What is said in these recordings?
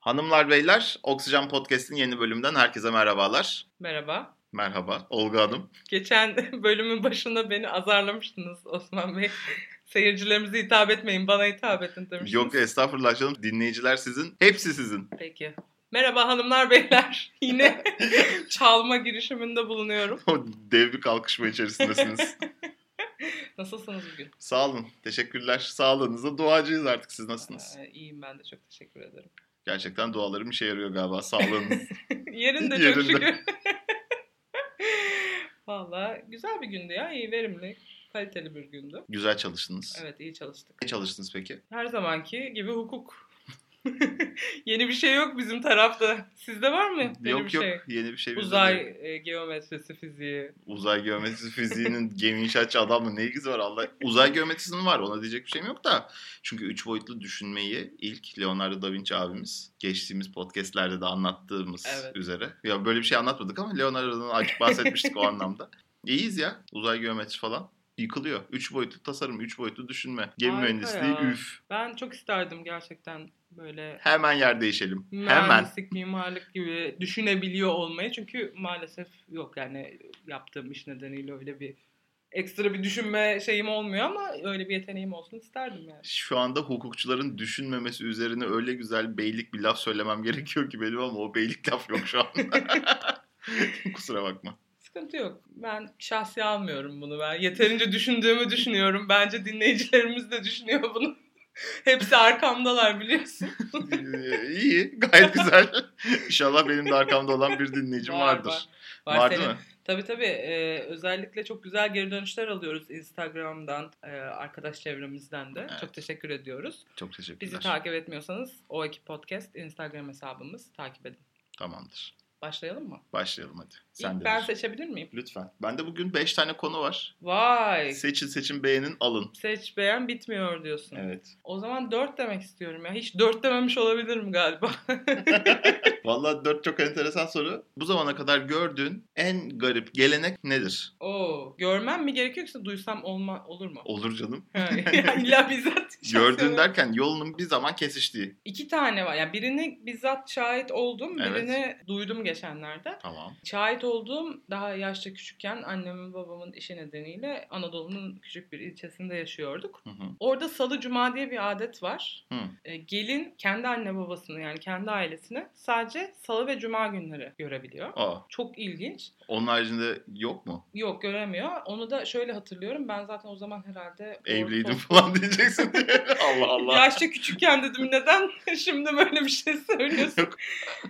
Hanımlar beyler, Oksijen Podcast'in yeni bölümünden herkese merhabalar. Merhaba. Merhaba, Olga Hanım. Geçen bölümün başında beni azarlamıştınız Osman Bey. Seyircilerimize hitap etmeyin, bana hitap edin demiştiniz. Yok estağfurullah canım, dinleyiciler sizin, hepsi sizin. Peki. Merhaba hanımlar beyler. Yine çalma girişiminde bulunuyorum. Dev bir kalkışma içerisindesiniz. Nasılsınız bugün? Sağ olun, teşekkürler. Sağlığınıza duacıyız artık. Siz nasılsınız? Ee, iyiyim ben de çok teşekkür ederim. Gerçekten dualarım işe yarıyor galiba, sağlığınız. Yerinde çok Yerinde. şükür. Valla güzel bir gündü ya. iyi verimli, kaliteli bir gündü. Güzel çalıştınız. Evet iyi çalıştık. Ne çalıştınız peki? Her zamanki gibi hukuk. Yeni bir şey yok bizim tarafta. Sizde var mı? Yeni yok bir yok, şey? yeni bir şey. bizde Uzay e, geometrisi fiziği. Uzay geometrisi fiziğinin gemi inşaatçı adamla ne ilgisi var Allah? Uzay geometrisinin var ona diyecek bir şeyim yok da. Çünkü üç boyutlu düşünmeyi ilk Leonardo da Vinci abimiz geçtiğimiz podcastlerde de anlattığımız Evet. üzere. Ya böyle bir şey anlatmadık ama Leonardo'dan açık bahsetmiştik o anlamda. İyiyiz ya uzay geometrisi falan. Yıkılıyor. Üç boyutlu tasarım, üç boyutlu düşünme. Gemi Harika mühendisliği ya. üf. Ben çok isterdim gerçekten böyle Hemen yer değişelim. Hemen. mühendislik, mimarlık gibi düşünebiliyor olmayı. Çünkü maalesef yok yani yaptığım iş nedeniyle öyle bir ekstra bir düşünme şeyim olmuyor ama öyle bir yeteneğim olsun isterdim yani. Şu anda hukukçuların düşünmemesi üzerine öyle güzel beylik bir laf söylemem gerekiyor ki benim ama o beylik laf yok şu an. Kusura bakma. Sıkıntı yok. Ben şahsi almıyorum bunu. Ben yeterince düşündüğümü düşünüyorum. Bence dinleyicilerimiz de düşünüyor bunu. Hepsi arkamdalar biliyorsun. İyi, gayet güzel. İnşallah benim de arkamda olan bir dinleyicim Var, vardır. var. Var, Var değil senin. mi? Tabii tabii. Ee, özellikle çok güzel geri dönüşler alıyoruz Instagram'dan, e, arkadaş çevremizden de. Evet. Çok teşekkür ediyoruz. Çok teşekkürler. Bizi takip etmiyorsanız o iki podcast Instagram hesabımız takip edin. Tamamdır. Başlayalım mı? Başlayalım hadi. Sen İlk ben seçebilir miyim? Lütfen. Bende bugün 5 tane konu var. Vay. Seçin seçin beğenin alın. Seç beğen bitmiyor diyorsun. Evet. O zaman dört demek istiyorum ya. Hiç dört dememiş olabilirim galiba. Vallahi 4 çok enteresan soru. Bu zamana kadar gördüğün en garip gelenek nedir? Oo, görmem mi gerekiyor yoksa duysam olma olur mu? Olur canım. Ha, İlla bizzat. Gördüğün derken yolunun bir zaman kesiştiği. İki tane var. Yani birini bizzat şahit oldum, Evet. birini duydum geçenlerde. Tamam. Şahit olduğum daha yaşça küçükken annemin babamın işi nedeniyle Anadolu'nun küçük bir ilçesinde yaşıyorduk. Hı hı. Orada salı cuma diye bir adet var. Hı. E, gelin kendi anne babasını yani kendi ailesini sadece salı ve cuma günleri görebiliyor. Aa, Çok ilginç. onun haricinde yok mu? Yok göremiyor. Onu da şöyle hatırlıyorum. Ben zaten o zaman herhalde Evliydim ortaokul- falan diyeceksin diye. Allah Allah. Yaşça küçükken dedim neden şimdi böyle bir şey söylüyorsun. Yok.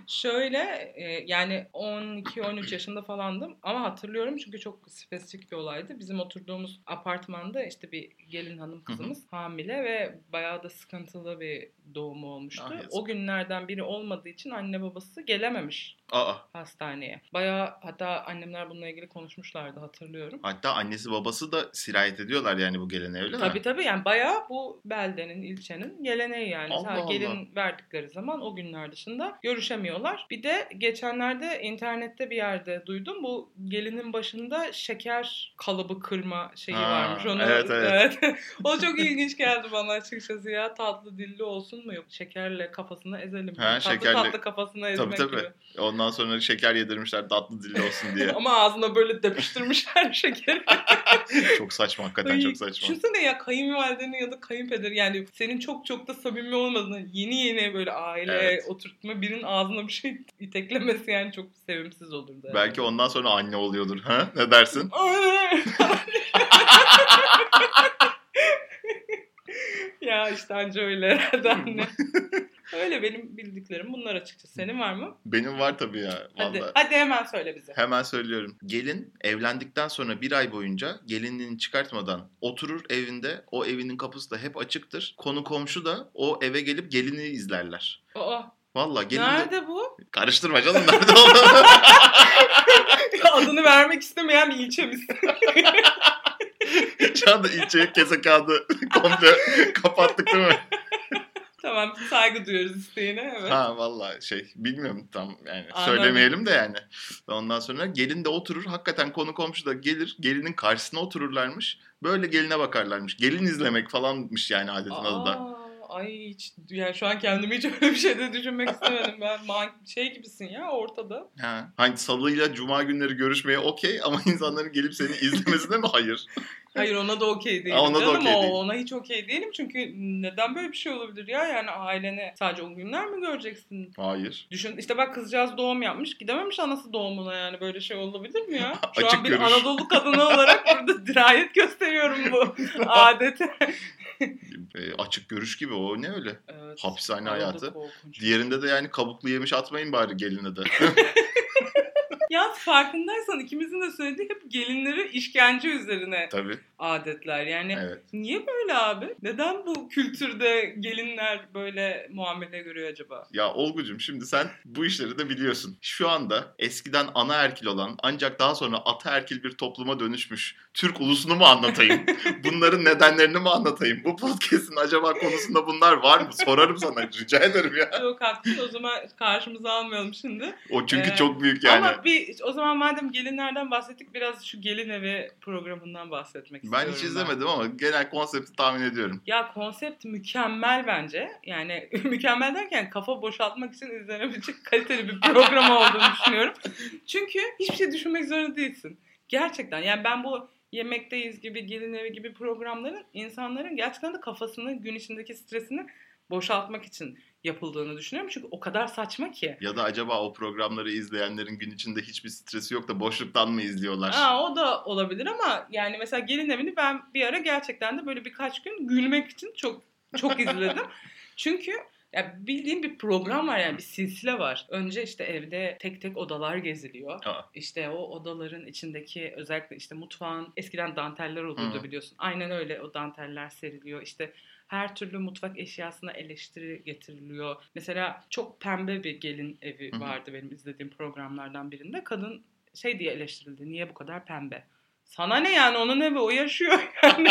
Şöyle e, yani 12-13 yaşında falandım ama hatırlıyorum çünkü çok spesifik bir olaydı. Bizim oturduğumuz apartmanda işte bir gelin hanım kızımız hamile ve bayağı da sıkıntılı bir doğumu olmuştu. Ah, o günlerden biri olmadığı için anne babası gelememiş Aa, hastaneye. Bayağı hatta annemler bununla ilgili konuşmuşlardı hatırlıyorum. hatta annesi babası da sirayet ediyorlar yani bu geleneğe öyle Tabii mi? tabii yani bayağı bu beldenin, ilçenin geleneği yani. Allah Sadece Allah. gelin verdikleri zaman o günler dışında görüşemiyorlar. Bir de geçenlerde internette bir yerde duydum. Bu gelinin başında şeker kalıbı kırma şeyi Ha, varmış. Onu, evet, evet. o çok ilginç geldi bana açıkçası ya. Tatlı dilli olsun mu yok? Şekerle kafasına ezelim. Ha, tatlı şekerle- tatlı kafasına ezmek tabii. gibi. Ondan sonra şeker yedirmişler tatlı dilli olsun diye. Ama ağzına böyle depiştirmişler şekeri. çok saçma hakikaten Ay, çok saçma. Düşünsene ya kayınvalidenin ya da kayınpeder yani senin çok çok da samimi olmadığını yeni yeni böyle aile Evet. oturtma birinin ağzına bir şey iteklemesi yani çok sevimsiz olurdu. Belki ondan sonra anne oluyordur. Ha? Ne dersin? ya işte anca öyle herhalde anne. Öyle benim bildiklerim bunlar açıkçası. Senin var mı? Benim var tabii ya. Hadi, Vallahi. hadi hemen söyle bize. Hemen söylüyorum. Gelin evlendikten sonra bir ay boyunca gelinliğini çıkartmadan oturur evinde. O evinin kapısı da hep açıktır. Konu komşu da o eve gelip gelini izlerler. Aa, Valla gelin de... nerede bu? Karıştırma canım nerede olduğunu. Adını vermek istemeyen bir ilçemiz. Şu anda ilçeye kese kağıdı komple kapattık değil mi? Tamam saygı duyuyoruz isteğine. Evet. Ha valla şey bilmiyorum tam yani Anladım. söylemeyelim de yani. Ondan sonra gelin de oturur hakikaten konu komşu da gelir gelinin karşısına otururlarmış. Böyle geline bakarlarmış. Gelin izlemek falanmış yani adetin adı da. Ay hiç yani şu an kendimi hiç öyle bir şeyde düşünmek istemedim. Ben man- şey gibisin ya ortada. Ha. Hani salıyla cuma günleri görüşmeye okey ama insanların gelip seni izlemesine mi hayır? Hayır ona da okey değilim Ha, ona da okey o, değil. Ona hiç okey değilim çünkü neden böyle bir şey olabilir ya? Yani ailene sadece o günler mi göreceksin? Hayır. Düşün işte bak kızcağız doğum yapmış gidememiş anası doğumuna yani böyle şey olabilir mi ya? Şu Açık an bir görüş. Anadolu kadını olarak burada dirayet gösteriyorum bu adete. E, açık görüş gibi o ne öyle? Evet, Hapishane hayatı. Diğerinde de yani kabuklu yemiş atmayın bari geline de. Ya farkındaysan ikimizin de söylediği hep gelinleri işkence üzerine Tabii. Adetler. Yani Evet. niye böyle abi? Neden bu kültürde gelinler böyle muamele görüyor acaba? Ya Olgucum şimdi sen bu işleri de biliyorsun. Şu anda eskiden anaerkil olan ancak daha sonra ataerkil bir topluma dönüşmüş Türk ulusunu mu anlatayım? Bunların nedenlerini mi anlatayım? Bu podcast'in acaba konusunda bunlar var mı? Sorarım sana rica ederim ya. Yok haklısın o zaman karşımıza almayalım şimdi. O çünkü Ee, çok büyük yani. Ama bir o zaman madem gelinlerden bahsettik biraz şu gelin evi programından bahsetmek Ben hiç izlemedim ama genel konsepti tahmin ediyorum. Ya konsept mükemmel bence. Yani mükemmel derken kafa boşaltmak için izlenebilecek kaliteli bir program olduğunu düşünüyorum. Çünkü hiçbir şey düşünmek zorunda değilsin. Gerçekten yani ben bu Yemekteyiz gibi, Gelin Evi gibi programların insanların gerçekten de kafasını, gün içindeki stresini boşaltmak için yapıldığını düşünüyorum. Çünkü o kadar saçma ki. Ya da acaba o programları izleyenlerin gün içinde hiçbir stresi yok da boşluktan mı izliyorlar? Aa, o da olabilir ama yani mesela Gelin Evi'ni ben bir ara gerçekten de böyle birkaç gün gülmek için çok çok izledim. Çünkü ya bildiğim bir program var yani bir silsile var. Önce işte evde tek tek odalar geziliyor. Aa. İşte o odaların içindeki özellikle işte mutfağın eskiden danteller olurdu Hı. biliyorsun. Aynen öyle o danteller seriliyor. İşte her türlü mutfak eşyasına eleştiri getiriliyor. Mesela çok pembe bir gelin evi vardı benim izlediğim programlardan birinde. Kadın şey diye eleştirildi. Niye bu kadar pembe? Sana ne yani onun evi o yaşıyor yani.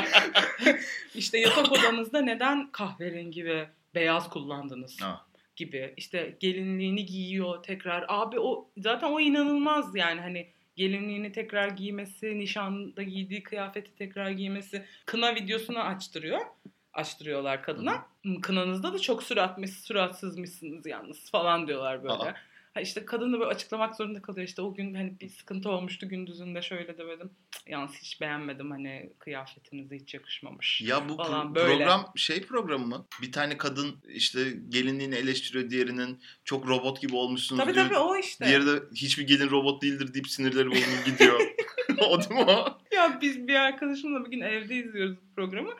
işte yatak odanızda neden kahverengi ve beyaz kullandınız? Ha. gibi işte gelinliğini giyiyor tekrar abi o zaten o inanılmaz yani hani gelinliğini tekrar giymesi nişanda giydiği kıyafeti tekrar giymesi kına videosunu açtırıyor açtırıyorlar kadına kınanızda da çok süratmiş suratsızmışsınız yalnız falan diyorlar böyle Aa. Ha işte kadın da böyle açıklamak zorunda kalıyor işte o gün hani bir sıkıntı olmuştu gündüzünde şöyle demedim yalnız hiç beğenmedim hani kıyafetinize hiç yakışmamış Ya bu pro- Falan böyle. program şey programı mı? Bir tane kadın işte gelinliğini eleştiriyor diğerinin çok robot gibi olmuşsunuz tabii diyor. tabii o işte Diğeri de hiçbir gelin robot değildir deyip sinirleri bozulup gidiyor. o değil mi o? Ya biz bir arkadaşımla bir gün evde izliyoruz programı.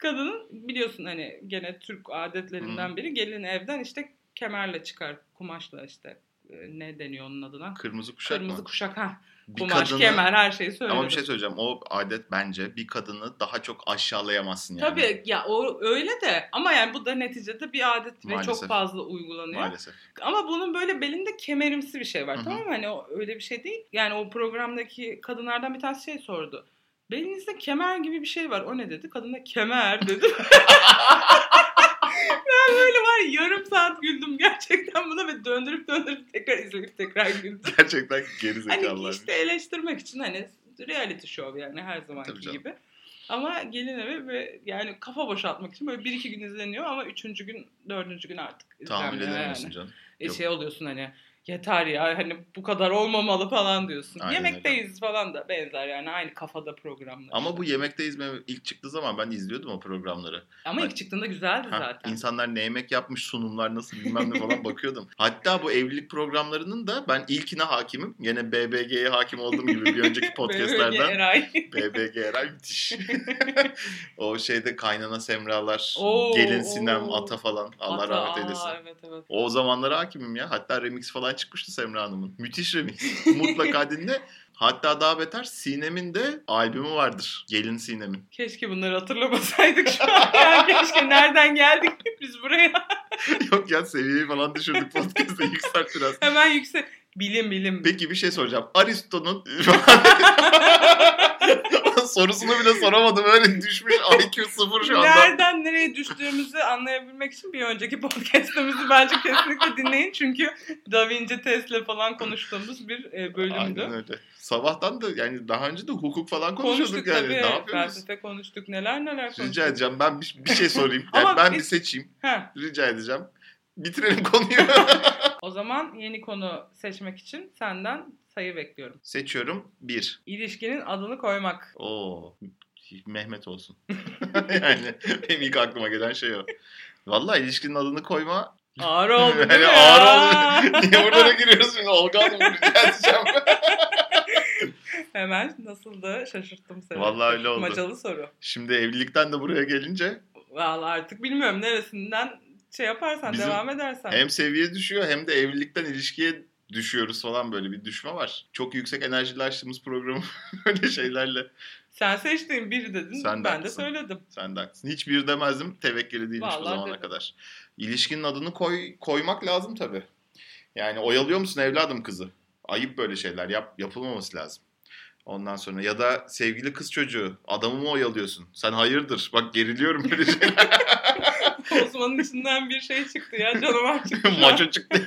Kadının biliyorsun hani gene Türk adetlerinden biri gelin evden işte kemerle çıkar kumaşla işte e, ne deniyor onun adına? Kırmızı kuşak Kırmızı mı? kuşak ha. Bir Kumaş, kadını- kemer her şeyi söyledi. Ama bir şey söyleyeceğim. O adet bence bir kadını daha çok aşağılayamazsın yani. Tabii ya o öyle de ama yani bu da neticede bir adet ve Maalesef. çok fazla uygulanıyor. Maalesef. Ama bunun böyle belinde kemerimsi bir şey var Hı hı. tamam mı? Hani o öyle bir şey değil. Yani o programdaki kadınlardan bir tanesi şey sordu. Belinizde kemer gibi bir şey var. O ne dedi? Kadın da kemer dedi. ben böyle var ya, yarım saat güldüm gerçekten buna ve döndürüp döndürüp tekrar izleyip tekrar güldüm. Gerçekten geri Hani işte eleştirmek için hani reality show yani her zamanki gibi. Ama gelin evi ve yani kafa boşaltmak için böyle bir iki gün izleniyor ama üçüncü gün, dördüncü gün artık Tahammül izlenmiyor edemiyorsun yani. canım. E Yok. şey oluyorsun hani yeter ya hani bu kadar olmamalı falan diyorsun. Aynen Yemekteyiz falan da benzer yani aynı kafada programlar. Ama işte. bu Yemekteyiz mi ilk çıktığı zaman ben izliyordum o programları. ama ilk çıktığında güzeldi Ha, zaten. İnsanlar ne yemek yapmış, sunumlar nasıl bilmem ne falan bakıyordum. Hatta bu evlilik programlarının da ben ilkine hakimim. Gene BBG'ye hakim olduğum gibi bir önceki podcastlerden. Eray. BBG Eray müthiş. o şeyde kaynana Semralar, Oo, gelin Sinem, oo. Ata falan. Allah Ata, rahmet eylesin. Evet evet. O zamanlara hakimim ya. Hatta remix falan çıkmıştı Semra Hanım'ın. Müthiş remix. Mutlaka dinle. Hatta daha beter Sinem'in de albümü vardır. Gelin Sinem'in. Keşke bunları hatırlamasaydık şu an. Ya keşke nereden geldik biz buraya. Yok ya seviyeyi falan düşürdük podcast'ı yükselt biraz. Hemen yüksek. Bilim bilim. Peki bir şey soracağım. Aristo'nun sorusunu bile soramadım. Öyle düşmüş IQ sıfır şu anda. Nereden nereye düştüğümüzü anlayabilmek için bir önceki podcast'ımızı bence kesinlikle dinleyin. Çünkü Da Vinci Tesla falan konuştuğumuz bir e, bölümdü. Aynen öyle. Sabahtan da yani daha önce de hukuk falan konuşuyorduk Konuştuk yani. tabii. Ne yapıyoruz? Felsefe konuştuk. Neler neler konuştuk. Rica edeceğim. Ben bir, bir şey sorayım. Yani Ama ben biz- bir seçeyim. Heh, Rica edeceğim. Bitirelim konuyu. o zaman yeni konu seçmek için senden sayı bekliyorum. Seçiyorum. Bir. İlişkinin adını koymak. Oo. Mehmet olsun. yani benim ilk aklıma gelen şey o. Vallahi ilişkinin adını koyma. Ağır oldu değil yani mi ağır ya? oldu. Niye buralara giriyoruz şimdi? Olga Hanım rica edeceğim. Hemen nasıldı? Şaşırttım seni. Vallahi öyle oldu. Macalı soru. Şimdi evlilikten de buraya gelince Vallahi artık bilmiyorum neresinden şey yaparsan Bizim devam edersen. hem seviye düşüyor hem de evlilikten ilişkiye düşüyoruz falan böyle bir düşme var. Çok yüksek enerjili açtığımız programı öyle şeylerle. Sen seçtiğin biri dedin. Sen de ben de haklısın. söyledim. Sen de haklısın. Hiçbir demezdim. Tevekkeli değilmiş bu Vallahi zamana dedim. kadar. İlişkinin adını koy, koymak lazım tabii. Yani oyalıyor musun evladım kızı? Ayıp böyle şeyler. Yap, yapılmaması lazım. Ondan sonra ya da sevgili kız çocuğu adamı mı oyalıyorsun? Sen hayırdır? Bak geriliyorum böyle şeyler. Osman'ın içinden bir şey çıktı ya canavar çıktı. Maço çıktı.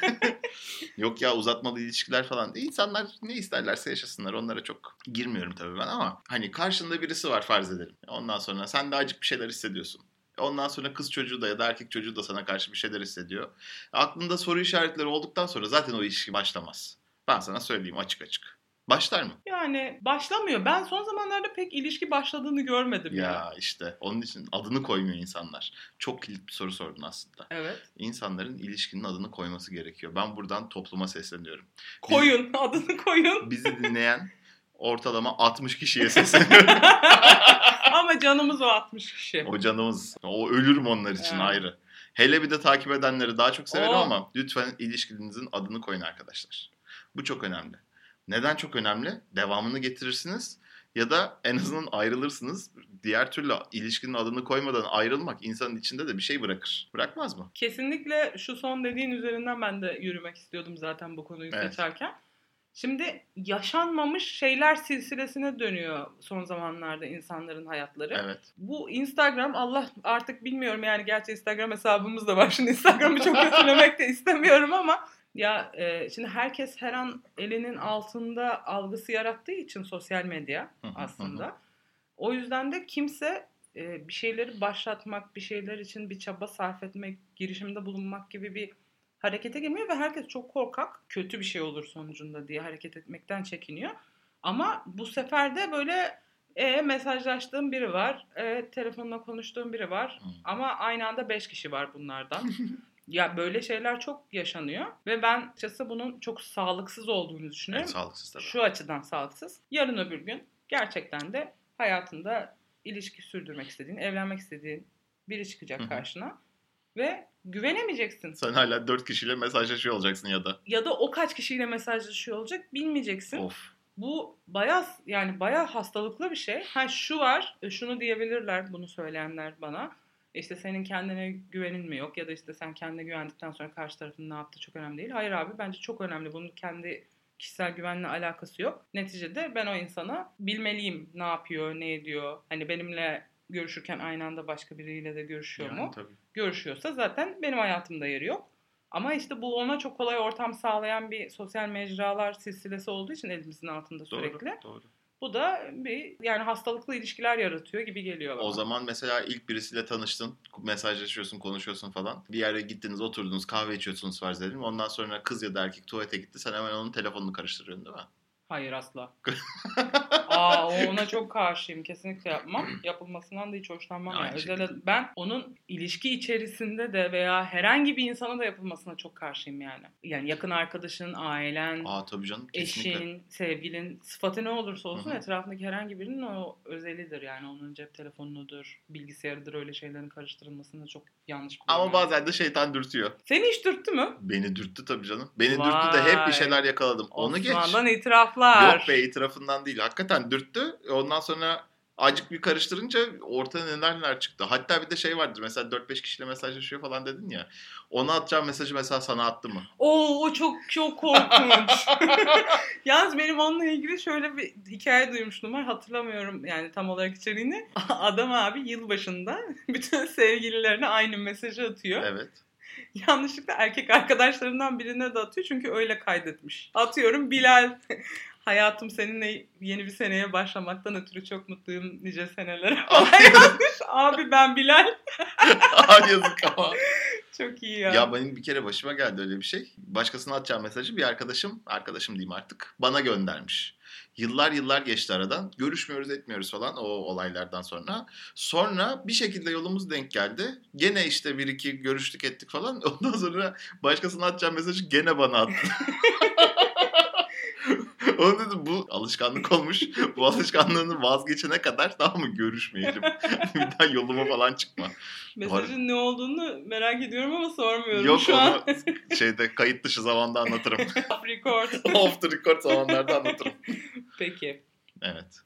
Yok ya uzatmalı ilişkiler falan. İnsanlar ne isterlerse yaşasınlar. Onlara çok girmiyorum tabii ben ama hani karşında birisi var farz edelim. Ondan sonra sen de acık bir şeyler hissediyorsun. Ondan sonra kız çocuğu da ya da erkek çocuğu da sana karşı bir şeyler hissediyor. Aklında soru işaretleri olduktan sonra zaten o ilişki başlamaz. Ben sana söyleyeyim açık açık. Başlar mı? Yani başlamıyor. Ben son zamanlarda pek ilişki başladığını görmedim ya. Ya işte onun için adını koymuyor insanlar. Çok kilit bir soru sordun aslında. Evet. İnsanların ilişkinin adını koyması gerekiyor. Ben buradan topluma sesleniyorum. Koyun. Adını koyun. bizi dinleyen ortalama 60 kişiye sesleniyorum. Ama canımız o 60 kişi. o canımız. O ölürüm onlar için Evet. ayrı. Hele bir de takip edenleri daha çok severim Oo. ama lütfen ilişkinizin adını koyun arkadaşlar. Bu çok önemli. Neden çok önemli? Devamını getirirsiniz ya da en azından ayrılırsınız. Diğer türlü ilişkinin adını koymadan ayrılmak insanın içinde de bir şey bırakır. Bırakmaz mı? Kesinlikle şu son dediğin üzerinden ben de yürümek istiyordum zaten bu konuyu Evet. seçerken. Şimdi yaşanmamış şeyler silsilesine dönüyor son zamanlarda insanların hayatları. Evet. Bu Instagram Allah artık bilmiyorum yani gerçi Instagram hesabımız da var. Şimdi Instagram'ı çok kötülemek de istemiyorum ama ya e, şimdi herkes her an elinin altında algısı yarattığı için sosyal medya aslında. O yüzden de kimse e, bir şeyleri başlatmak, bir şeyler için bir çaba sarf etmek, girişimde bulunmak gibi bir harekete girmiyor ve herkes çok korkak. Kötü bir şey olur sonucunda diye hareket etmekten çekiniyor. Ama bu sefer de böyle e, mesajlaştığım biri var, e, telefonla konuştuğum biri var ama aynı anda 5 kişi var bunlardan. ya böyle şeyler çok yaşanıyor ve ben açıkçası bunun çok sağlıksız olduğunu düşünüyorum. evet sağlıksız tabii. Şu açıdan sağlıksız. Yarın öbür gün gerçekten de hayatında ilişki sürdürmek istediğin, evlenmek istediğin biri çıkacak Hı hı. karşına ve güvenemeyeceksin. Sen hala 4 kişiyle mesajlaşıyor olacaksın ya da. Ya da o kaç kişiyle mesajlaşıyor olacak bilmeyeceksin. Of. Bu bayağı yani bayağı hastalıklı bir şey. Ha şu var, e, şunu diyebilirler bunu söyleyenler bana. İşte senin kendine güvenin mi yok ya da işte sen kendine güvendikten sonra karşı tarafın ne yaptığı çok önemli değil. Hayır abi bence çok önemli. Bunun kendi kişisel güvenle alakası yok. Neticede ben o insana bilmeliyim ne yapıyor, ne ediyor. Hani benimle görüşürken aynı anda başka biriyle de görüşüyor Yani mu? tabii. görüşüyorsa zaten benim hayatımda yeri yok. Ama işte bu ona çok kolay ortam sağlayan bir sosyal mecralar silsilesi olduğu için elimizin altında Doğru, sürekli. doğru. Bu da bir yani hastalıklı ilişkiler yaratıyor gibi geliyor bana. O zaman mesela ilk birisiyle tanıştın, mesajlaşıyorsun, konuşuyorsun falan. Bir yere gittiniz, oturdunuz, kahve içiyorsunuz farz edelim. Ondan sonra kız ya da erkek tuvalete gitti. Sen hemen onun telefonunu karıştırıyorsun değil mi? Hayır asla. Aa ona çok karşıyım. Kesinlikle yapmam. Yapılmasından da hiç hoşlanmam. Aynı Yani. şekilde. Özel, ben onun ilişki içerisinde de veya herhangi bir insana da yapılmasına çok karşıyım yani. Yani yakın arkadaşın, ailen, Aa tabii canım kesinlikle. eşin, sevgilin, sıfatı ne olursa olsun Hı hı. etrafındaki herhangi birinin o özelidir yani. Onun cep telefonudur, bilgisayarıdır öyle şeylerin karıştırılmasını çok yanlış buluyorum. Ama bazen de şeytan dürtüyor. Seni hiç dürttü mü? Beni dürttü tabii canım. Beni dürttü de Vay. hep bir şeyler yakaladım. Onu geç. Osman'dan itiraflar. Yok be itirafından değil. Hakikaten dürttü. Ondan sonra Acık bir karıştırınca ortaya neler neler çıktı. Hatta bir de şey vardır mesela 4-5 kişiyle mesajlaşıyor falan dedin ya. Ona atacağım mesajı mesela sana attı mı? Oo o çok çok korkunç. Yalnız benim onunla ilgili şöyle bir hikaye duymuştum var. Hatırlamıyorum yani tam olarak içeriğini. Adam abi yılbaşında bütün sevgililerine aynı mesajı atıyor. Evet. Yanlışlıkla erkek arkadaşlarından birine de atıyor çünkü öyle kaydetmiş. Atıyorum Bilal. Hayatım seninle yeni bir seneye başlamaktan ötürü çok mutluyum nice senelere. Yazmış. Abi ben Bilal. Aa, Yazık ama. Çok iyi ya. Ya benim bir kere başıma geldi öyle bir şey. Başkasına atacağım mesajı bir arkadaşım, arkadaşım diyeyim artık, bana göndermiş. Yıllar yıllar geçti aradan. Görüşmüyoruz etmiyoruz falan o olaylardan sonra. Sonra bir şekilde yolumuz denk geldi. Gene işte bir iki görüştük ettik falan. Ondan sonra başkasına atacağım mesajı gene bana attı. Onu dedim bu alışkanlık olmuş. Bu alışkanlığını vazgeçene kadar tamam mı görüşmeyelim. bir daha yoluma falan çıkma. Mesajın ne olduğunu merak ediyorum ama sormuyorum Yok şu an. onu şeyde kayıt dışı zamanda anlatırım. Record. Off the record zamanlarda anlatırım. Peki. Evet.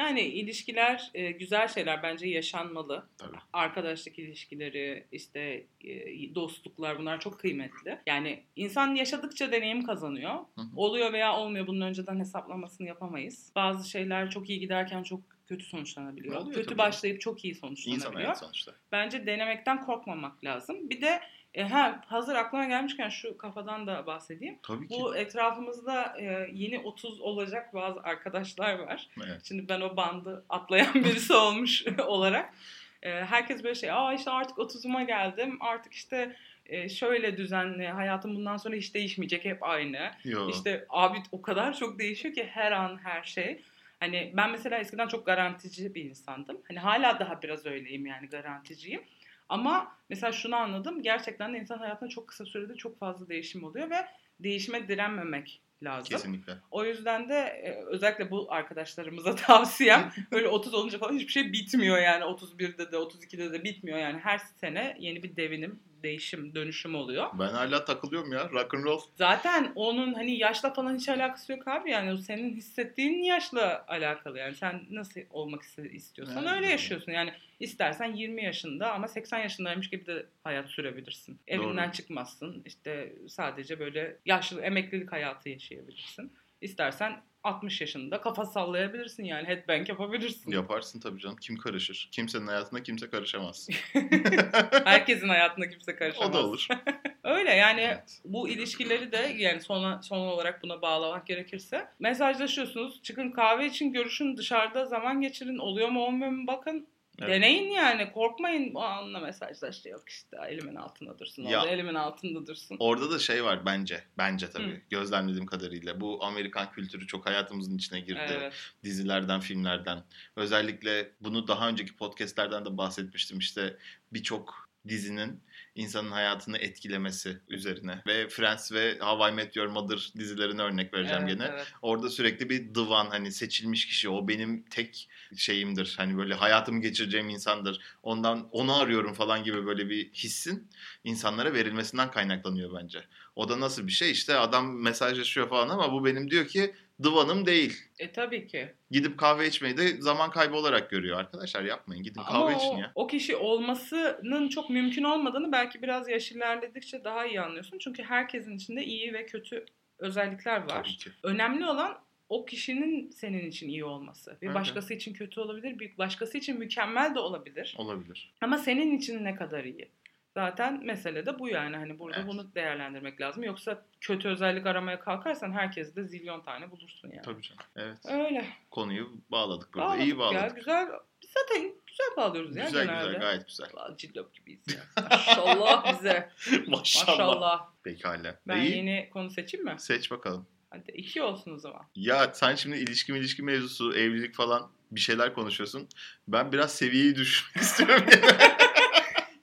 Yani ilişkiler e, güzel şeyler bence yaşanmalı. Tabii. Arkadaşlık ilişkileri, işte e, dostluklar bunlar çok kıymetli. Yani insan yaşadıkça deneyim kazanıyor. Hı hı. Oluyor veya olmuyor bunun önceden hesaplamasını yapamayız. Bazı şeyler çok iyi giderken çok kötü sonuçlanabiliyor. Oluyor kötü tabii. başlayıp çok iyi İnsan sonuçlanabiliyor. hayatı sonuçta. Bence denemekten korkmamak lazım. Bir de e, ha, hazır aklıma gelmişken şu kafadan da bahsedeyim. Tabii ki. Bu etrafımızda e, yeni 30 olacak bazı arkadaşlar var. Evet. Şimdi ben o bandı atlayan birisi olmuş olarak. e, herkes böyle şey, aa işte artık 30'uma geldim. Artık işte e, şöyle düzenli, hayatım bundan sonra hiç değişmeyecek, hep aynı. Yo. İşte abi o kadar çok değişiyor ki her an her şey. Hani ben mesela eskiden çok garantici bir insandım. Hani hala daha biraz öyleyim yani garanticiyim. Ama mesela şunu anladım. Gerçekten de insan hayatında çok kısa sürede çok fazla değişim oluyor ve değişime direnmemek lazım. Kesinlikle. O yüzden de e, özellikle bu arkadaşlarımıza tavsiyem öyle 30 olunca falan hiçbir şey bitmiyor yani 31'de de 32'de de bitmiyor yani her sene yeni bir devinim, değişim, dönüşüm oluyor. Ben hala takılıyorum ya. Rock and roll. Zaten onun hani yaşla falan hiç alakası yok abi yani o senin hissettiğin yaşla alakalı yani sen nasıl olmak istiyorsan Evet. öyle yaşıyorsun yani istersen 20 yaşında ama 80 yaşındaymış gibi de hayat sürebilirsin. Evinden Doğru. çıkmazsın işte sadece böyle yaşlı emeklilik hayatı yaşayabilirsin. İstersen 60 yaşında kafa sallayabilirsin yani headbang yapabilirsin. Yaparsın tabii canım. Kim karışır? Kimsenin hayatına kimse karışamaz. Herkesin hayatına kimse o karışamaz. da olur. Öyle yani Evet. bu ilişkileri de yani sona, son olarak buna bağlamak gerekirse mesajlaşıyorsunuz. Çıkın kahve için görüşün dışarıda zaman geçirin. Oluyor mu olmuyor mu bakın. Evet. Deneyin yani korkmayın. O anla mesajlaştı yok işte elimin altında dursun. Ya. Elimin altında dursun. Orada da şey var bence. Bence tabii. Hı. Gözlemlediğim kadarıyla. Bu Amerikan kültürü çok hayatımızın içine girdi. Evet. dizilerden, filmlerden. Özellikle bunu daha önceki podcastlerden de bahsetmiştim. İşte birçok dizinin insanın hayatını etkilemesi üzerine. Ve Friends ve How I Met Your Mother dizilerine örnek vereceğim evet, gene. evet. Orada sürekli bir divan hani seçilmiş kişi o benim tek şeyimdir. Hani böyle hayatımı geçireceğim insandır. Ondan onu arıyorum falan gibi böyle bir hissin insanlara verilmesinden kaynaklanıyor bence. O da nasıl bir şey? İşte adam mesajlaşıyor falan ama bu benim diyor ki divanım değil. E tabii ki. Gidip kahve içmeyi de zaman kaybı olarak görüyor. Arkadaşlar yapmayın. Gidin kahve Ama için o, ya. o kişi olmasının çok mümkün olmadığını belki biraz yaş ilerledikçe daha iyi anlıyorsun. Çünkü herkesin içinde iyi ve kötü özellikler var. Tabii ki. Önemli olan o kişinin senin için iyi olması. Bir Evet. başkası için kötü olabilir, bir başkası için mükemmel de olabilir. Olabilir. Ama senin için ne kadar iyi? Zaten mesele de bu yani. Hani burada Evet. bunu değerlendirmek lazım. Yoksa kötü özellik aramaya kalkarsan herkes de zilyon tane bulursun yani. Tabii canım. Evet. Öyle. Konuyu bağladık burada. Bağladık İyi Ya, bağladık. güzel. Biz zaten güzel bağlıyoruz ya güzel genelde. güzel gayet güzel. Vallahi cillop gibiyiz ya. Maşallah bize. Maşallah. Maşallah. Pekala. Ben İyi. yeni konu seçeyim mi? Seç bakalım. Hadi iki olsun o zaman. Ya sen şimdi ilişki ilişki mevzusu, evlilik falan bir şeyler konuşuyorsun. Ben biraz seviyeyi düşürmek istiyorum.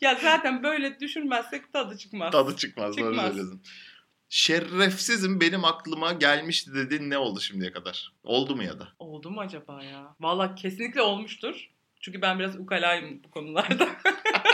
Ya zaten böyle düşünmezsek tadı çıkmaz. Tadı çıkmaz. Doğru Çıkmaz. söyledin. Şerefsizim benim aklıma gelmişti dediğin ne oldu şimdiye kadar? Oldu mu ya da? Oldu mu acaba ya? Valla kesinlikle olmuştur. Çünkü ben biraz ukalayım bu konularda.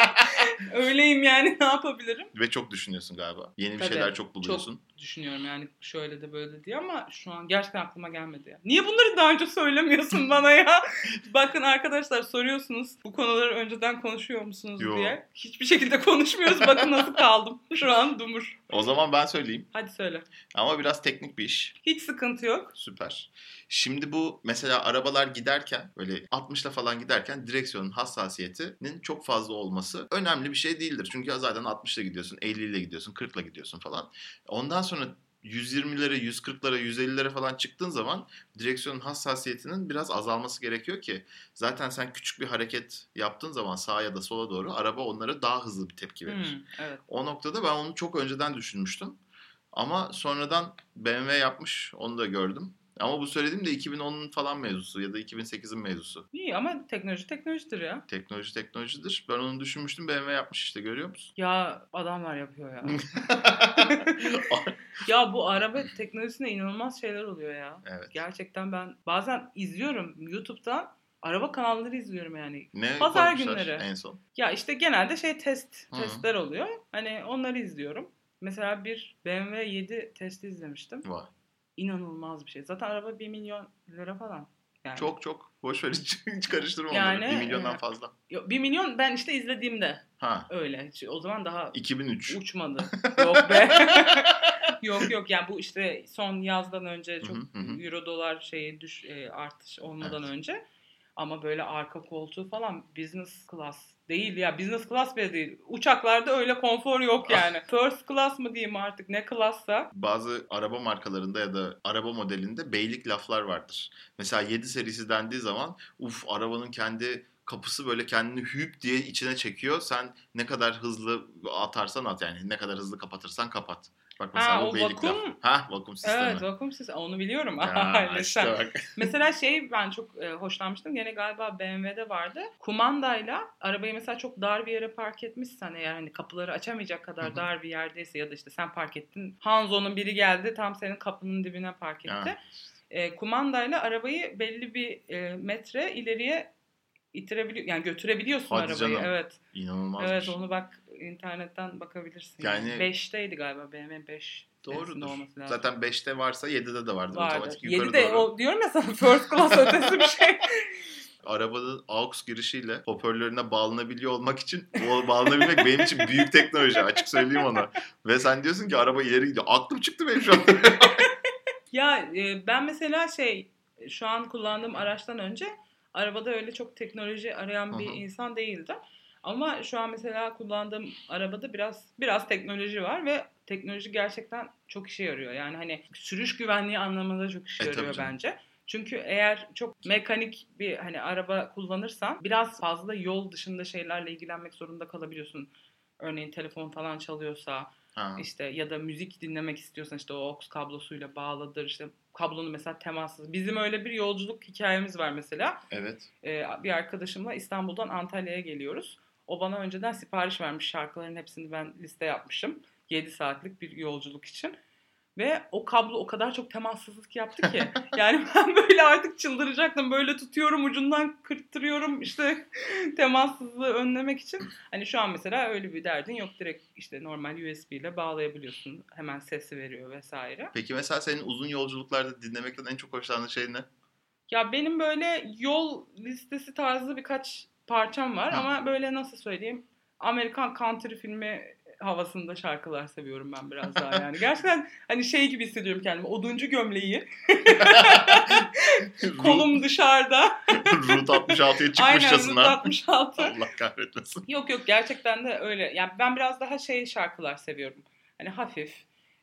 Öyleyim yani ne yapabilirim? Ve çok düşünüyorsun galiba. Yeni bir Tabii, şeyler çok buluyorsun. Düşünüyorum yani şöyle de böyle de diye ama şu an gerçekten aklıma gelmedi ya. Niye bunları daha önce söylemiyorsun bana ya? Bakın arkadaşlar soruyorsunuz bu konuları önceden konuşuyor musunuz Yo. diye. Hiçbir şekilde konuşmuyoruz. Bakın nasıl kaldım. Şu an dumur. O zaman ben söyleyeyim. Hadi söyle. Ama biraz teknik bir iş. Hiç sıkıntı yok. Süper. Şimdi bu mesela arabalar giderken böyle 60'la falan giderken direksiyonun hassasiyetinin çok fazla olması önemli bir şey değildir. Çünkü zaten 60'la gidiyorsun, 50 ile gidiyorsun, 40'la gidiyorsun falan. Ondan sonra 120'lere, 140'lara, 150'lere falan çıktığın zaman direksiyonun hassasiyetinin biraz azalması gerekiyor ki zaten sen küçük bir hareket yaptığın zaman sağa ya da sola doğru araba onlara daha hızlı bir tepki verir. Hmm, evet. O noktada ben onu çok önceden düşünmüştüm. Ama sonradan BMW yapmış onu da gördüm. Ama bu söylediğim de 2010'un falan mevzusu ya da 2008'in mevzusu. İyi ama teknoloji teknolojidir ya. Teknoloji teknolojidir. Ben onu düşünmüştüm BMW yapmış işte görüyor musun? Ya adamlar yapıyor ya. ya bu araba teknolojisinde inanılmaz şeyler oluyor ya. evet. Gerçekten ben bazen izliyorum YouTube'dan araba kanalları izliyorum yani. Ne Pazar günleri. en son? Ya işte genelde şey test hı. testler oluyor. Hani onları izliyorum. Mesela bir BMW 7 testi izlemiştim. Vay. İnanılmaz bir şey. Zaten araba 1 milyon lira falan. Yani. Çok çok. Boş ver hiç, hiç karıştırma Yani, onları. 1 milyondan e, fazla. Yo, 1 milyon ben işte izlediğimde Ha. öyle. O zaman daha 2003. uçmadı. Yok be. yok yok yani bu işte son yazdan önce çok Hı hı, hı hı. euro dolar şeyi düş e, artış olmadan Evet. önce ama böyle arka koltuğu falan business class değil ya business class bile değil. Uçaklarda öyle konfor yok yani. First class mı diyeyim artık ne class'sa. Bazı araba markalarında ya da araba modelinde beylik laflar vardır. Mesela 7 serisi dendiği zaman uf arabanın kendi kapısı böyle kendini hüp diye içine çekiyor. Sen ne kadar hızlı atarsan at yani ne kadar hızlı kapatırsan kapat. Bak mesela Ha, bu o vakum-. Ha vakum sistemi. Evet vakum sistemi onu biliyorum. Ya, işte bak. Mesela şey ben çok e, hoşlanmıştım. Gene galiba BMW'de vardı. Kumandayla arabayı mesela çok dar bir yere park etmişsen eğer hani kapıları açamayacak kadar Hı hı. dar bir yerdeyse ya da işte sen park ettin. Hanzo'nun biri geldi tam senin kapının dibine park etti. Ya. E, kumandayla arabayı belli bir e, metre ileriye iterebiliyor yani götürebiliyorsun Hadi arabayı. canım. Evet. İnanılmaz Evet şey. onu bak internetten bakabilirsin. Yani- Yani 5'teydi galiba BMW 5. Doğrudur. Zaten 5'te varsa 7'de de. Vardı. Otomatik yukarı 7 de doğru. o diyorum ya sana first class ötesi bir şey. Arabanın AUX girişiyle hoparlörüne bağlanabiliyor olmak için bağlanabilmek benim için büyük teknoloji açık söyleyeyim ona. Ve sen diyorsun ki araba ileri gidiyor. Aklım çıktı benim şu an. Ya e, ben mesela şey şu an kullandığım araçtan önce arabada öyle çok teknoloji arayan bir hı. insan değildim. Ama şu an mesela kullandığım arabada biraz biraz teknoloji var ve teknoloji gerçekten çok işe yarıyor. Yani hani sürüş güvenliği anlamında çok işe E, yarıyor bence. Çünkü eğer çok mekanik bir hani araba kullanırsan biraz fazla yol dışında şeylerle ilgilenmek zorunda kalabiliyorsun. Örneğin telefon falan çalıyorsa Ha. işte ya da müzik dinlemek istiyorsan işte o aux kablosuyla bağlıdır işte kablonu mesela temassız. Bizim öyle bir yolculuk hikayemiz var mesela. Evet. Ee, bir arkadaşımla İstanbul'dan Antalya'ya geliyoruz. O bana önceden sipariş vermiş şarkıların hepsini ben liste yapmışım. 7 saatlik bir yolculuk için. Ve o kablo o kadar çok temassızlık yaptı ki. yani ben böyle artık çıldıracaktım. Böyle tutuyorum ucundan kırttırıyorum işte temassızlığı önlemek için. Hani şu an mesela öyle bir derdin yok. Direkt işte normal USB ile bağlayabiliyorsun. Hemen sesi veriyor vesaire. Peki mesela senin uzun yolculuklarda dinlemekten en çok hoşlandığın şey ne? Ya benim böyle yol listesi tarzı birkaç parçam var Ha. ama böyle nasıl söyleyeyim Amerikan country filmi havasında şarkılar seviyorum ben biraz daha yani. Gerçekten hani şey gibi hissediyorum kendimi. Oduncu gömleği, kolum dışarıda. Route 66'ya Aynen Route çıkmışçasına. 66. Allah kahretmesin. Yok yok gerçekten de öyle. Yani ben biraz daha şey şarkılar seviyorum. Hani hafif.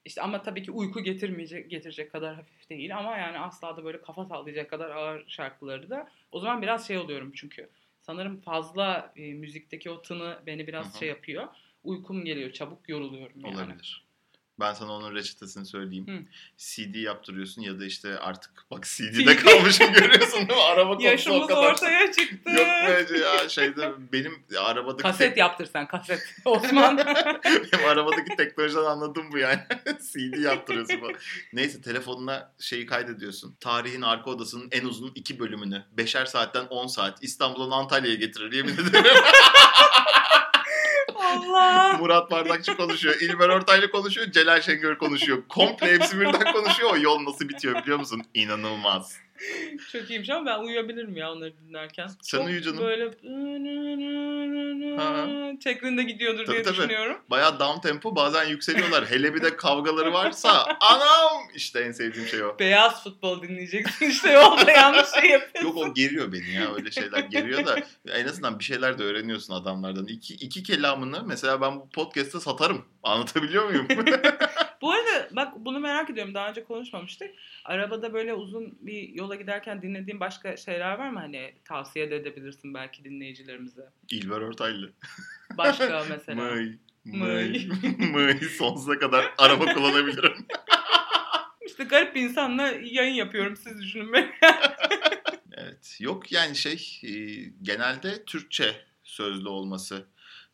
İşte ama tabii ki uyku getirmeyecek getirecek kadar hafif değil ama yani asla da böyle kafa sallayacak kadar ağır şarkıları da. O zaman biraz şey oluyorum çünkü. Sanırım fazla e, müzikteki o tını beni biraz hı. şey yapıyor. Uykum geliyor, çabuk yoruluyorum yani. Olabilir. Ben sana onun reçetesini söyleyeyim. Hı. CD yaptırıyorsun ya da işte artık bak CD. CD'de kalmışım görüyorsun değil mi? Araba konusu o Yaşımız kadar. ortaya çıktı. Yok bence ya şeyde benim arabadaki Kaset yaptır sen kaset. Osman. benim arabadaki teknolojiden anladım bu yani. CD yaptırıyorsun falan. Neyse telefonuna şeyi kaydediyorsun. Tarihin arka odasının en uzun iki bölümünü. Beşer saatten 10 saat. İstanbul'dan Antalya'ya getirir yemin ederim. Murat Bardakçı konuşuyor. İlber Ortaylı konuşuyor. Celal Şengör konuşuyor. Komple hepsi birden konuşuyor. O yol nasıl bitiyor biliyor musun? İnanılmaz. Çok iyiymiş ama ben uyuyabilirim ya onları dinlerken. Sen Çok uyu canım. Böyle şeklinde gidiyordur Tabii, diye tabii. düşünüyorum. Bayağı down tempo bazen yükseliyorlar. Hele bir de kavgaları varsa anam işte en sevdiğim şey o. Beyaz futbol dinleyeceksin işte yolda yanlış şey yapıyorsun. Yok o geriyor beni ya öyle şeyler geriyor da en azından bir şeyler de öğreniyorsun adamlardan. İki, iki kelamını mesela ben bu podcast'te satarım. Anlatabiliyor muyum? Bu arada bak bunu merak ediyorum. Daha önce konuşmamıştık. Arabada böyle uzun bir yola giderken dinlediğin başka şeyler var mı? Hani tavsiye de edebilirsin belki dinleyicilerimize. İlber Ortaylı. Başka mesela. Mıy. Mıy. Mıy. Sonsuza kadar araba kullanabilirim. İşte garip bir insanla yayın yapıyorum. Siz düşünün beni. Evet. Yok yani şey e, genelde Türkçe sözlü olması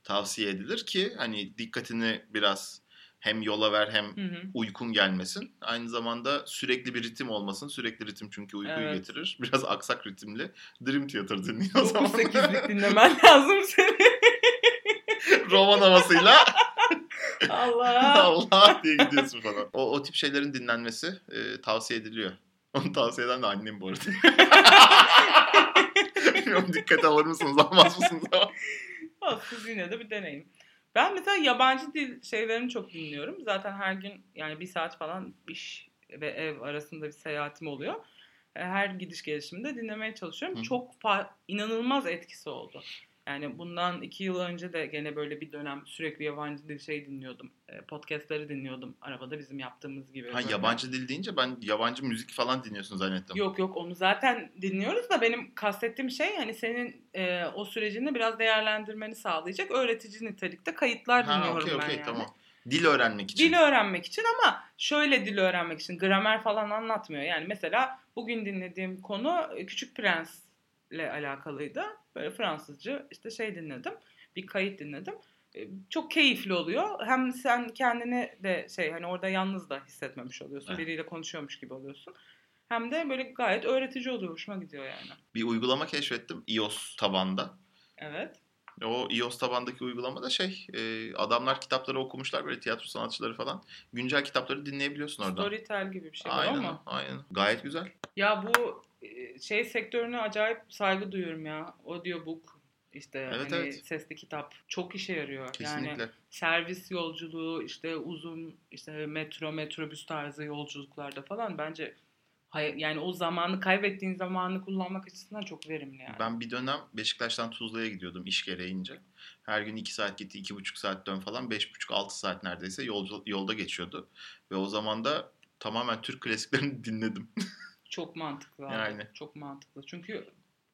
tavsiye edilir ki hani dikkatini biraz hem yola ver hem Hı hı. uykun gelmesin. Aynı zamanda sürekli bir ritim olmasın. Sürekli ritim çünkü uykuyu Evet. getirir. Biraz aksak ritimli Dream Theater dinleyin o zaman. 9-8'lik dinlemen lazım senin. Roman havasıyla Allah. Allah diye gidiyorsun falan. O, o tip şeylerin dinlenmesi e, tavsiye ediliyor. Onu tavsiye eden de annem bu arada. Bilmiyorum dikkate alır mısınız almaz mısınız ama. Siz yine de bir deneyin. Ben mesela yabancı dil şeylerini çok dinliyorum. Zaten her gün yani bir saat falan iş ve ev arasında bir seyahatim oluyor. E, Her gidiş gelişimde dinlemeye çalışıyorum. Hı. Çok fa- inanılmaz etkisi oldu. Yani bundan iki yıl önce de gene böyle bir dönem sürekli yabancı dil şey dinliyordum. E, Podcastları dinliyordum arabada bizim yaptığımız gibi. Ha, böyle. yabancı dil deyince ben yabancı müzik falan dinliyorsun zannettim. Yok yok onu zaten dinliyoruz da benim kastettiğim şey hani senin e, o sürecini biraz değerlendirmeni sağlayacak öğretici nitelikte kayıtlar Ha dinliyorum okey ben okey yani. tamam. Dil öğrenmek için. Dil öğrenmek için ama şöyle dil öğrenmek için gramer falan anlatmıyor. Yani mesela bugün dinlediğim konu e, Küçük Prens'le alakalıydı. Böyle Fransızca işte şey dinledim. Bir kayıt dinledim. E, Çok keyifli oluyor. Hem sen kendini de şey hani orada yalnız da hissetmemiş oluyorsun. Evet. Biriyle konuşuyormuş gibi oluyorsun. Hem de böyle gayet öğretici oluyor. Hoşuma gidiyor yani. Bir uygulama keşfettim iOS tabanda. Evet. O iOS tabandaki uygulamada şey e, adamlar kitapları okumuşlar böyle tiyatro sanatçıları falan. Güncel kitapları dinleyebiliyorsun oradan. Storytel gibi bir şey var aynen ama. aynen. Gayet güzel. Ya bu şey sektörüne acayip saygı duyuyorum ya. Audiobook işte Evet, hani evet. sesli kitap çok işe yarıyor. Kesinlikle. Yani servis yolculuğu işte uzun işte metro metrobüs tarzı yolculuklarda falan bence yani o zamanı kaybettiğin zamanı kullanmak açısından çok verimli yani. Ben bir dönem Beşiktaş'tan Tuzla'ya gidiyordum iş gereğince. Her gün 2 saat gitti, 2,5 saat dön falan. 5,5-6 saat neredeyse yolcu, yolda geçiyordu. Ve o zaman da tamamen Türk klasiklerini dinledim. Çok mantıklı abi. Yani. Çok mantıklı. Çünkü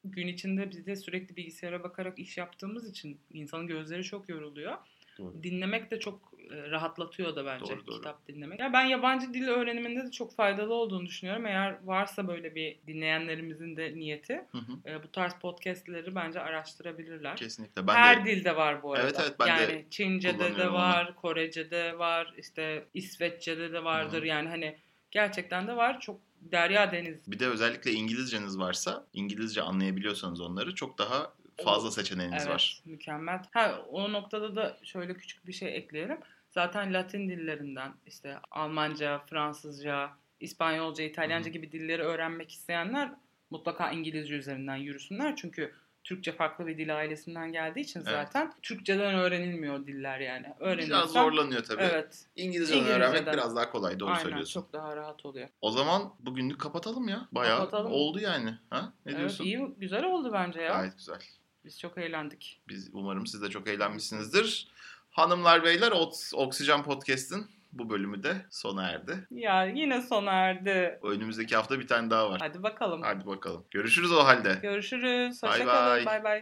gün içinde biz de sürekli bilgisayara bakarak iş yaptığımız için insanın gözleri çok yoruluyor. Doğru. Dinlemek de çok e, rahatlatıyor da bence Doğru, doğru. kitap dinlemek. Ya ben yabancı dil öğreniminde de çok faydalı olduğunu düşünüyorum. Eğer varsa böyle bir dinleyenlerimizin de niyeti Hı hı. e, bu tarz podcastleri bence araştırabilirler. Kesinlikle. Ben Her de dilde var bu arada. Evet, evet, ben de yani Çince'de de var, Korece'de var, işte İsveççe'de de vardır. Hı. Yani hani gerçekten de var. Çok derya deniz. bir de özellikle İngilizceniz varsa, İngilizce anlayabiliyorsanız onları çok daha fazla seçeneğiniz Evet, var. mükemmel. Ha o noktada da şöyle küçük bir şey ekleyelim. Zaten Latin dillerinden işte Almanca, Fransızca, İspanyolca, İtalyanca Hı hı. gibi dilleri öğrenmek isteyenler mutlaka İngilizce üzerinden yürüsünler. Çünkü Türkçe farklı bir dil ailesinden geldiği için Evet. zaten Türkçeden öğrenilmiyor diller yani. Biraz Öğrenirsen zorlanıyor tabii. Evet. İngilizce öğrenmek biraz daha kolay. Doğru aynen söylüyorsun. çok daha rahat oluyor. O zaman bugünlük kapatalım ya. Bayağı Kapatalım. oldu yani. Ha? Ne evet diyorsun? iyi güzel oldu bence ya. Gayet güzel. Biz çok eğlendik. Biz umarım siz de çok eğlenmişsinizdir. Hanımlar beyler Oks- Oksijen Podcast'in bu bölümü de sona erdi. Ya yine sona erdi. Önümüzdeki hafta bir tane daha var. Hadi bakalım. Hadi bakalım. Görüşürüz o halde. Görüşürüz. Hoşçakalın. Bay bay.